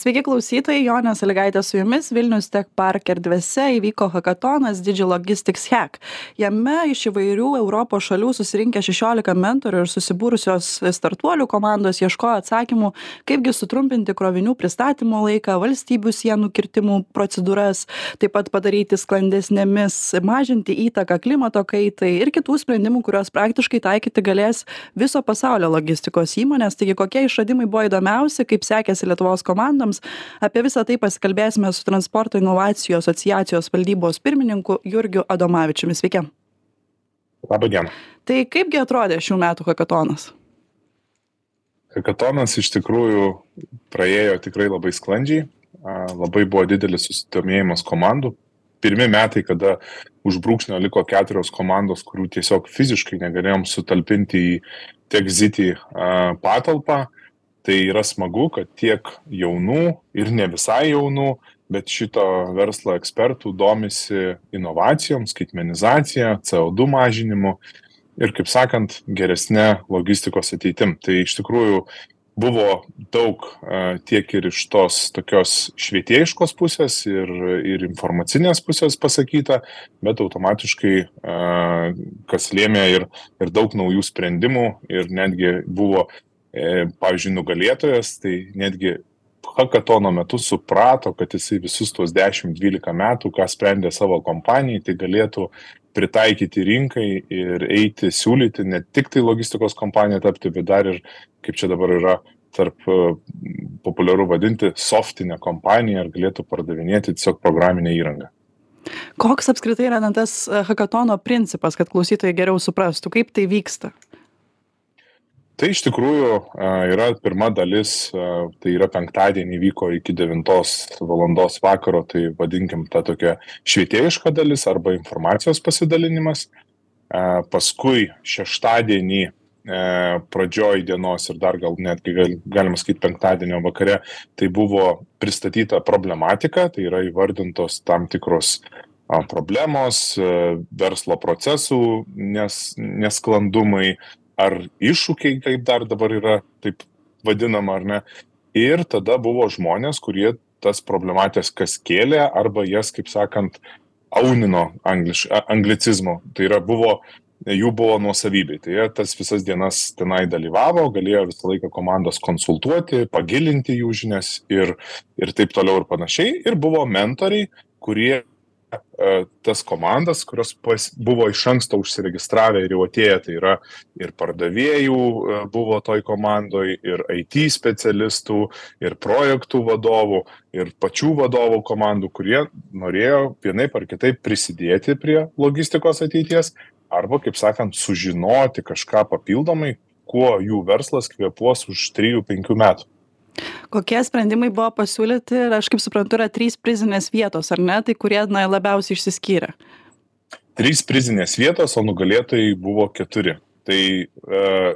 Sveiki klausytojai, Jonė Saligaitė su jumis. Vilnius Tech Park erdvėse įvyko hackatonas Digi Logistics Hack. Jame iš įvairių Europos šalių susirinkę 16 mentorių ir susibūrusios startuolių komandos ieškojo atsakymų, kaipgi sutrumpinti krovinių pristatymo laiką, valstybių sienų kirtimų procedūras, taip pat padaryti sklandesnėmis, mažinti įtaką klimato kaitai ir kitų sprendimų, kuriuos praktiškai taikyti galės viso pasaulio logistikos įmonės. Taigi kokie išradimai buvo įdomiausi, kaip sekėsi Lietuvos komandoms metams. Apie visą tai pasikalbėsime su Transporto inovacijų asociacijos valdybos pirmininku Jurgiu Adomavičiumi. Sveiki. Labą dieną. Tai kaipgi atrodė šių metų hakatonas? Hakatonas iš tikrųjų praėjo tikrai labai sklandžiai, labai buvo didelis susidomėjimas komandų. Pirmi metai, kada už brūkšnio liko keturios komandos, kurių tiesiog fiziškai negalėjom sutalpinti į TechZity patalpą, tai yra smagu kad tiek jaunų ir ne visai jaunų bet šito verslo ekspertų domisi inovacijom skaitmenizacija co du mažinimu ir kaip sakant geresne logistikos ateitim. Tai iš tikrųjų buvo daug tiek ir iš tos tokios švietėjiškos pusės ir, ir informacinės pusės pasakyta, bet automatiškai kas lėmė ir, ir daug naujų sprendimų ir netgi buvo pavyzdžiui, nugalėtojas, tai netgi hakatono metu suprato, kad jisai visus tuos 10-12 metų, ką sprendė savo kompanijai, tai galėtų pritaikyti rinkai ir eiti, siūlyti ne tik tai logistikos kompaniją tapti, bet dar ir, kaip čia dabar yra tarp e, populiaru vadinti, softinę kompaniją ir galėtų pardavinėti tiesiog programinę įrangą. Koks apskritai yra tas hakatono principas, kad klausytojai geriau suprastų, kaip tai vyksta? Tai iš tikrųjų yra pirma dalis tai yra penktadienį vyko iki devintos valandos vakaro tai vadinkim ta tokia švietėjiška dalis arba informacijos pasidalinimas. Paskui šeštadienį pradžioj dienos ir dar gal netgi gal, galima sakyti penktadienio vakare, tai buvo pristatyta problematika, tai yra įvardintos tam tikros problemos, verslo procesų nes, nesklandumai, ar iššūkiai, kaip dar dabar yra taip vadinama, ar ne. Ir tada buvo žmonės, kurie tas problematijas kas kėlė arba jas, kaip sakant, aunino angliš, anglicizmo. Tai yra buvo, jų buvo nuosavybė. Tai jie tas visas dienas tenai dalyvavo, galėjo visą laiką komandos konsultuoti, pagilinti jų žinias ir, ir taip toliau ir panašiai. Ir buvo mentoriai, kurie tas komandas, kurios pas, buvo iš anksto užsiregistravę ir jau atėję, tai yra ir pardavėjų e, buvo toj komandoj, ir IT specialistų, ir projektų vadovų, ir pačių vadovų komandų, kurie norėjo vienaip ar kitaip prisidėti prie logistikos ateities, arba, kaip sakant, sužinoti kažką papildomai, kuo jų verslas kvepuos už 3-5 metų kokie sprendimai buvo pasiūlyti ir aš kaip suprantu yra trys prizinės vietos ar ne? Tai kurie na labiausiai išsiskyrė? Trys prizinės vietos o nugalėtojai buvo keturi. Tai e,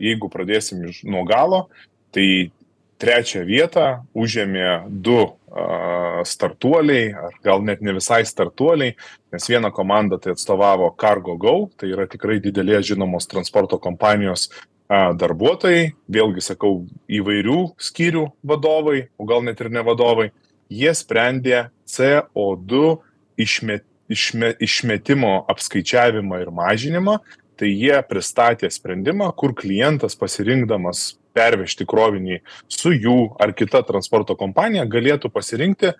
jeigu pradėsim iš nuo galo tai trečią vietą užėmė du a, startuoliai, ar gal net ne visai startuoliai, nes viena komanda tai atstovavo Cargo Go, tai yra tikrai didelės žinomos transporto kompanijos darbuotojai, vėlgi sakau, įvairių skyrių vadovai, o gal net ir ne vadovai, jie sprendė CO2 išmet, išme, išmetimo apskaičiavimą ir mažinimą, tai jie pristatė sprendimą, kur klientas pasirinkdamas pervežti krovinį su jų ar kita transporto kompanija galėtų pasirinkti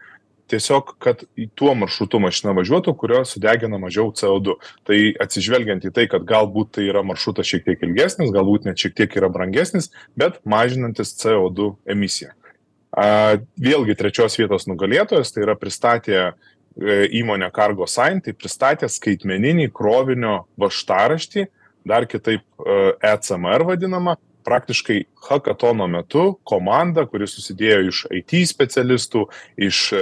tiesiog kad tuo maršrutu mašina važiuotų kurio sudegina mažiau co2 tai atsižvelgiant į tai kad galbūt tai yra maršrutas šiek tiek ilgesnis galbūt net šiek tiek yra brangesnis bet mažinantis co2 emisiją. A vėlgi trečios vietos nugalėtojas tai yra pristatė e, įmonė Cargo Sign, tai pristatė skaitmeninį krovinio vaštaraštį, dar kitaip ECMR e vadinama, praktiškai hakatono metu komanda, kuri susidėjo iš IT specialistų, iš e,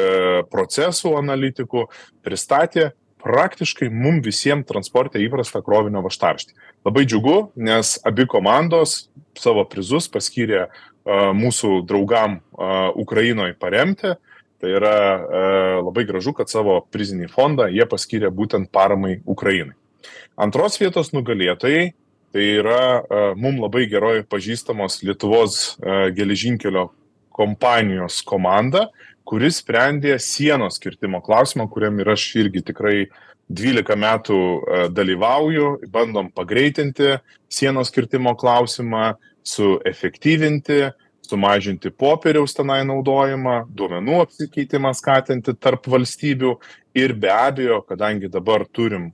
procesų analitikų, pristatė praktiškai mum visiems transporte įprastą krovinio vaštarštį. Labai džiugu, nes abi komandos savo prizus paskyrė uh, mūsų draugam uh, Ukrainoje paremti. Tai yra labai gražu, kad savo prizinį fondą jie paskyrė būtent paramai Ukrainai. Antros vietos nugalėtojai tai yra mum labai gerai pažįstamos Lietuvos geležinkelio kompanijos komanda, kuris sprendė sienos kirtimo klausimą, kuriam ir aš irgi tikrai 12 metų e, dalyvauju, bandom pagreitinti sienos kirtimo klausimą, suefektyvinti, sumažinti popieriaus tenai naudojimą, duomenų apsikeitimą skatinti tarp valstybių. Ir be abejo, kadangi dabar turim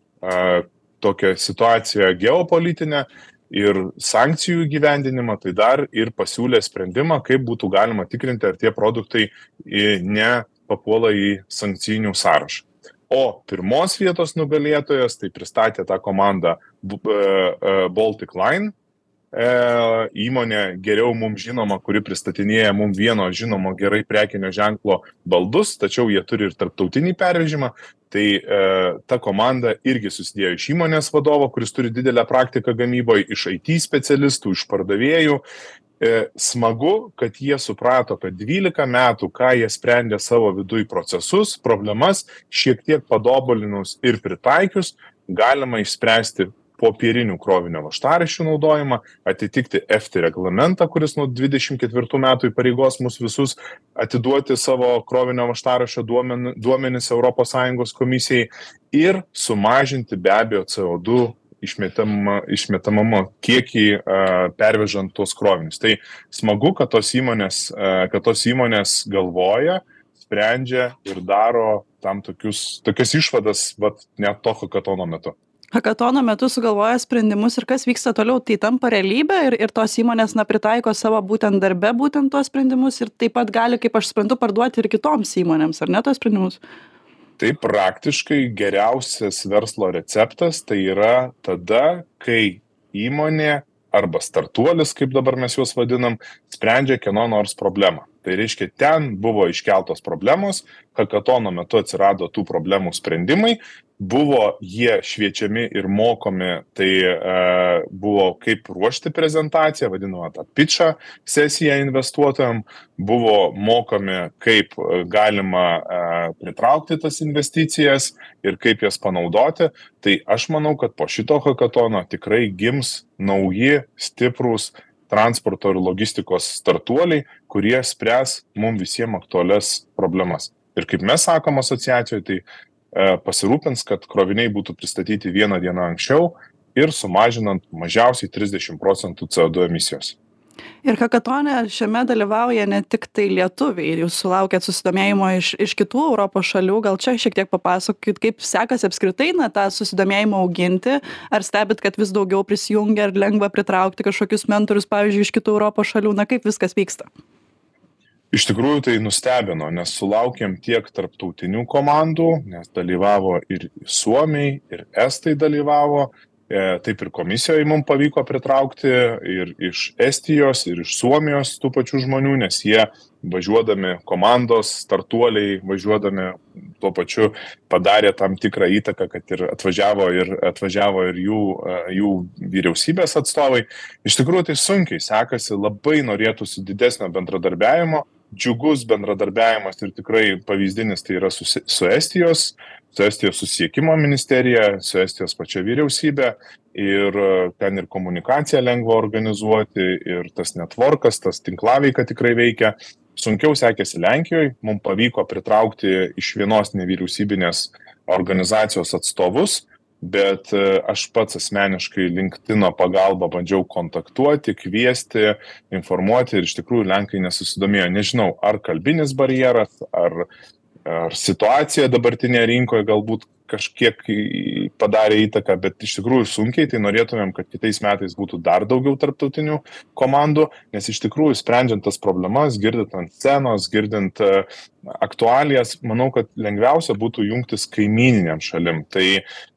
tokią situaciją geopolitinę ir sankcijų gyvendinimą, tai dar ir pasiūlė sprendimą, kaip būtų galima tikrinti, ar tie produktai nepapuola į sankcijinių sąrašą. O pirmos vietos nugalėtojas tai pristatė tą komandą Baltic Line, E, įmonė geriau mums žinoma, kuri pristatinėja mums vieno žinomo gerai prekinio ženklo baldus, tačiau jie turi ir tarptautinį pervežimą. Tai e, ta komanda irgi susidėjo iš įmonės vadovo, kuris turi didelę praktiką gamyboje, iš IT specialistų, iš pardavėjų. E, smagu, kad jie suprato, kad 12 metų, ką jie sprendė savo viduje procesus, problemas, šiek tiek padobulinus ir pritaikius, galima išspręsti popierinių krovinio vaštaraščių naudojimą, atitikti EFTI reglamentą, kuris nuo 24 metų įpareigos mus visus atiduoti savo krovinio vaštaraščio duomenis ES komisijai ir sumažinti be abejo CO2 išmetamą, išmetamą kiekį pervežant tuos krovinius. Tai smagu, kad tos įmonės, kad tos įmonės galvoja, sprendžia ir daro tam tokius, tokias išvadas, vat, net to hakatono metu hakatono metu sugalvoja sprendimus ir kas vyksta toliau tai tampa realybe ir ir tos įmonės na pritaiko savo būtent darbe būtent tuos sprendimus ir taip pat gali kaip aš suprantu parduoti ir kitoms įmonėms ar ne tuos sprendimus? Tai praktiškai geriausias verslo receptas tai yra tada kai įmonė arba startuolis kaip dabar mes juos vadinam sprendžia kieno nors problemą tai reiškia ten buvo iškeltos problemos hakatono metu atsirado tų problemų sprendimai buvo jie šviečiami ir mokomi tai e, buvo kaip ruošti prezentaciją vadinamą tą pičą sesiją investuotojam buvo mokomi kaip galima e, pritraukti tas investicijas ir kaip jas panaudoti. Tai aš manau kad po šito hakatono tikrai gims nauji stiprūs transporto ir logistikos startuoliai, kurie spręs mums visiems aktualias problemas. Ir kaip mes sakom asociacijoje, tai e, pasirūpins, kad kroviniai būtų pristatyti vieną dieną anksčiau ir sumažinant mažiausiai 30 procentų CO2 emisijos. Ir hakatone šiame dalyvauja ne tik tai lietuviai, jūs sulaukėt susidomėjimo iš, iš kitų Europos šalių, gal čia šiek tiek papasakokit, kaip sekasi apskritai na, tą susidomėjimą auginti, ar stebit, kad vis daugiau prisijungia ir lengva pritraukti kažkokius mentorius, pavyzdžiui, iš kitų Europos šalių, na kaip viskas vyksta? Iš tikrųjų tai nustebino, nes sulaukėm tiek tarptautinių komandų, nes dalyvavo ir Suomiai, ir Estai dalyvavo, taip ir komisijoje mums pavyko pritraukti ir iš Estijos, ir iš Suomijos tų pačių žmonių, nes jie važiuodami komandos, startuoliai, važiuodami tuo pačiu padarė tam tikrą įtaką, kad ir atvažiavo ir, atvažiavo ir jų, e, jų vyriausybės atstovai. Iš tikrųjų tai sunkiai sekasi, labai norėtųsi didesnio bendradarbiajimo, džiugus bendradarbiavimas ir tikrai pavyzdinis tai yra su, su Estijos, su Estijos susiekimo ministerija, su Estijos pačia vyriausybė ir e, ten ir komunikaciją lengva organizuoti, ir tas networkas, tas tinklaveika tikrai veikia. Sunkiau sekėsi Lenkijoje, mums pavyko pritraukti iš vienos nevyriausybinės organizacijos atstovus, bet e, aš pats asmeniškai LinkedIn pagalba bandžiau kontaktuoti, kviesti, informuoti ir iš tikrųjų Lenkai nesusidomėjo. Nežinau, ar kalbinis barjeras, ar, ar situacija dabartinėje rinkoje galbūt kažkiek padarė įtaką, bet iš tikrųjų sunkiai, tai norėtumėm, kad kitais metais būtų dar daugiau tarptautinių komandų, nes iš tikrųjų sprendžiant tas problemas, girdint ant scenos, girdint e, aktualijas, manau, kad lengviausia būtų jungtis kaimininiam šalim. Tai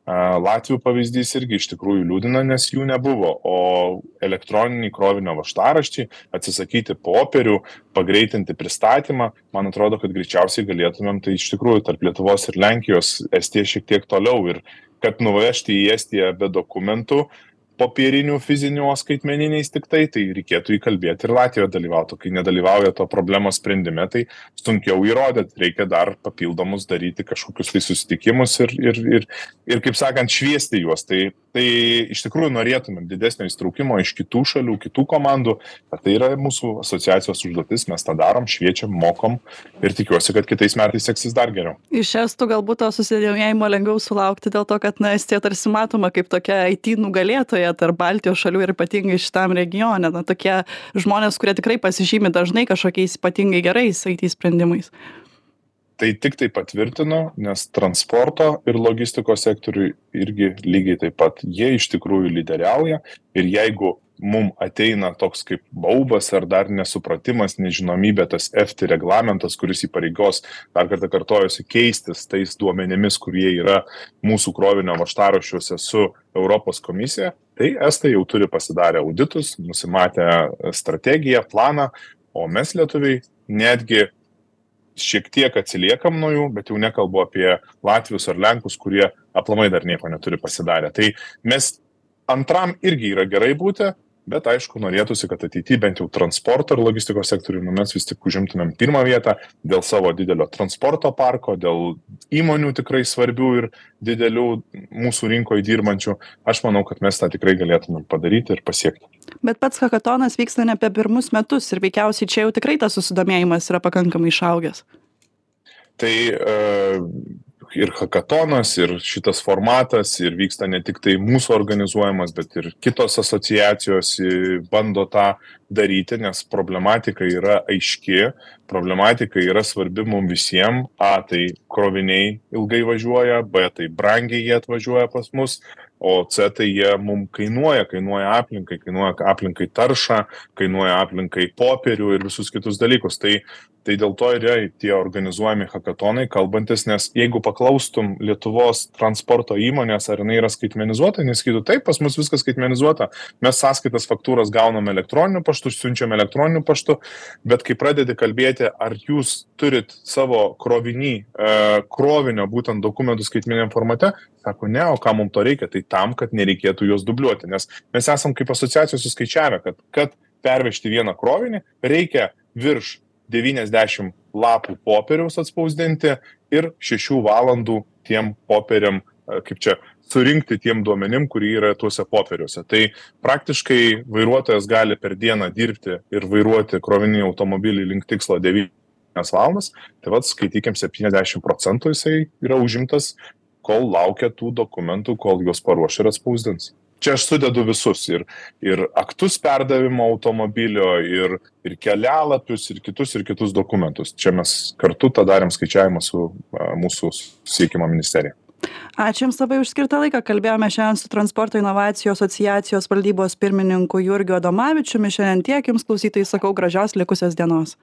Latvijų pavyzdys irgi iš tikrųjų liūdina, nes jų nebuvo, o elektroniniai krovinio vaštaraščiai, atsisakyti popierių, pagreitinti pristatymą, man atrodo, kad greičiausiai galėtumėm tai iš tikrųjų tarp Lietuvos ir Lenkijos Estija šiek tiek toliau ir kad nuvežti į Estiją be dokumentų, popierinių fizinių o skaitmeniniais tiktai tai reikėtų įkalbėti ir latvija dalyvautų kai nedalyvauja to problemos sprendime tai sunkiau įrodyt reikia dar papildomus daryti kažkokius tai susitikimus ir ir ir ir kaip sakant šviesti juos. Tai tai iš tikrųjų norėtumėm didesnio įsitraukimo iš kitų šalių kitų komandų bet tai yra mūsų asociacijos užduotis mes tą darom šviečiam mokom ir tikiuosi kad kitais metais seksis dar geriau. Iš estų galbūt to susidomėjimo lengviau sulaukti dėl to kad na estija tarsi matoma kaip tokia it nugalėtoja tarp baltijos šalių ir ypatingai šitam regione. Na tokie žmonės kurie tikrai pasižymi dažnai kažkokiais ypatingai gerais it sprendimais tai tiktai patvirtino nes transporto ir logistikos sektoriuj irgi lygiai taip pat jie iš tikrųjų lyderiauja. Ir jeigu mum ateina toks kaip baubas ar dar nesupratimas nežinomybė tas efti reglamentas kuris įpareigos dar kartą kartojuosi keistis tais duomenimis kurie yra mūsų krovinio važtaraščiuose su europos komisija tai estai jau turi pasidarę auditus nusimatę strategiją planą o mes lietuviai netgi šiek tiek atsiliekam nuo jų bet jau nekalbu apie latvius ar lenkus kurie aplamai dar nieko neturi pasidarę. Tai mes antram irgi yra gerai būti bet aišku norėtųsi kad ateity bent jau transporto ir logistikos sektoriuj nu mes vis tik užimtumėm pirmą vietą dėl savo didelio transporto parko dėl įmonių tikrai svarbių ir didelių mūsų rinkoj dirbančių. Aš manau kad mes tą tikrai galėtumėm padaryti ir pasiekti. Bet pats hakatonas vyksta ne apie pirmus metus ir veikiausiai čia jau tikrai tas susidomėjimas yra pakankamai išaugęs. Tai e, ir hakatonas ir šitas formatas ir vyksta ne tiktai mūsų organizuojamas bet ir kitos asociacijos bando tą daryti nes problematika yra aiški problematika yra svarbi mum visiem. A tai kroviniai ilgai važiuoja b tai brangiai jie atvažiuoja pas mus o c tai jie mum kainuoja kainuoja aplinkai kainuoja aplinkai taršą kainuoja aplinkai popierių ir visus kitus dalykus. Tai tai dėl to ir yra tie organizuojami hakatonai kalbantis nes jeigu paklaustum lietuvos transporto įmonės ar jinai yra skaitmenizuota jinai sakytų taip pas mus viskas skaitmenizuota. Mes sąskaitas faktūras gaunam elektroniniu paštu siunčiam elektroniniu paštu bet kai pradedi kalbėti ar jūs turit savo kroviny e, krovinio būtent dokumentų skaitmeniniam formate sako ne o kam mum to reikia tai tam kad nereikėtų juos dubliuoti nes mes esam kaip asociacija suskaičiavę kad kad pervežti vieną krovinį reikia virš devyniasdešim lapų popieriaus atspausdinti ir šešių valandų tiem popieriam kaip čia surinkti tiem duomenim kurie yra tuose popieriuose. Tai praktiškai vairuotojas gali per dieną dirbti ir vairuoti krovininį automobilį link tikslo devynias valandas. Tai vat skaitykim septyniasdešim procentų jisai yra užimtas kol laukia tų dokumentų kol juos paruoš ir atspausdins. Čia aš sudedu visus ir ir aktus perdavimo automobilio ir ir kelialapius ir kitus ir kitus dokumentus. Čia mes kartu tą darėm skaičiavimą su mūsų susisiekimo ministerija. Ačiū jums labai už skirtą laiką. Kalbėjome šiandien su transporto inovacijų asociacijos valdybos pirmininku jurgiu adomavičiumi. Šiandien tiek jums klausytojai sakau gražios likusios dienos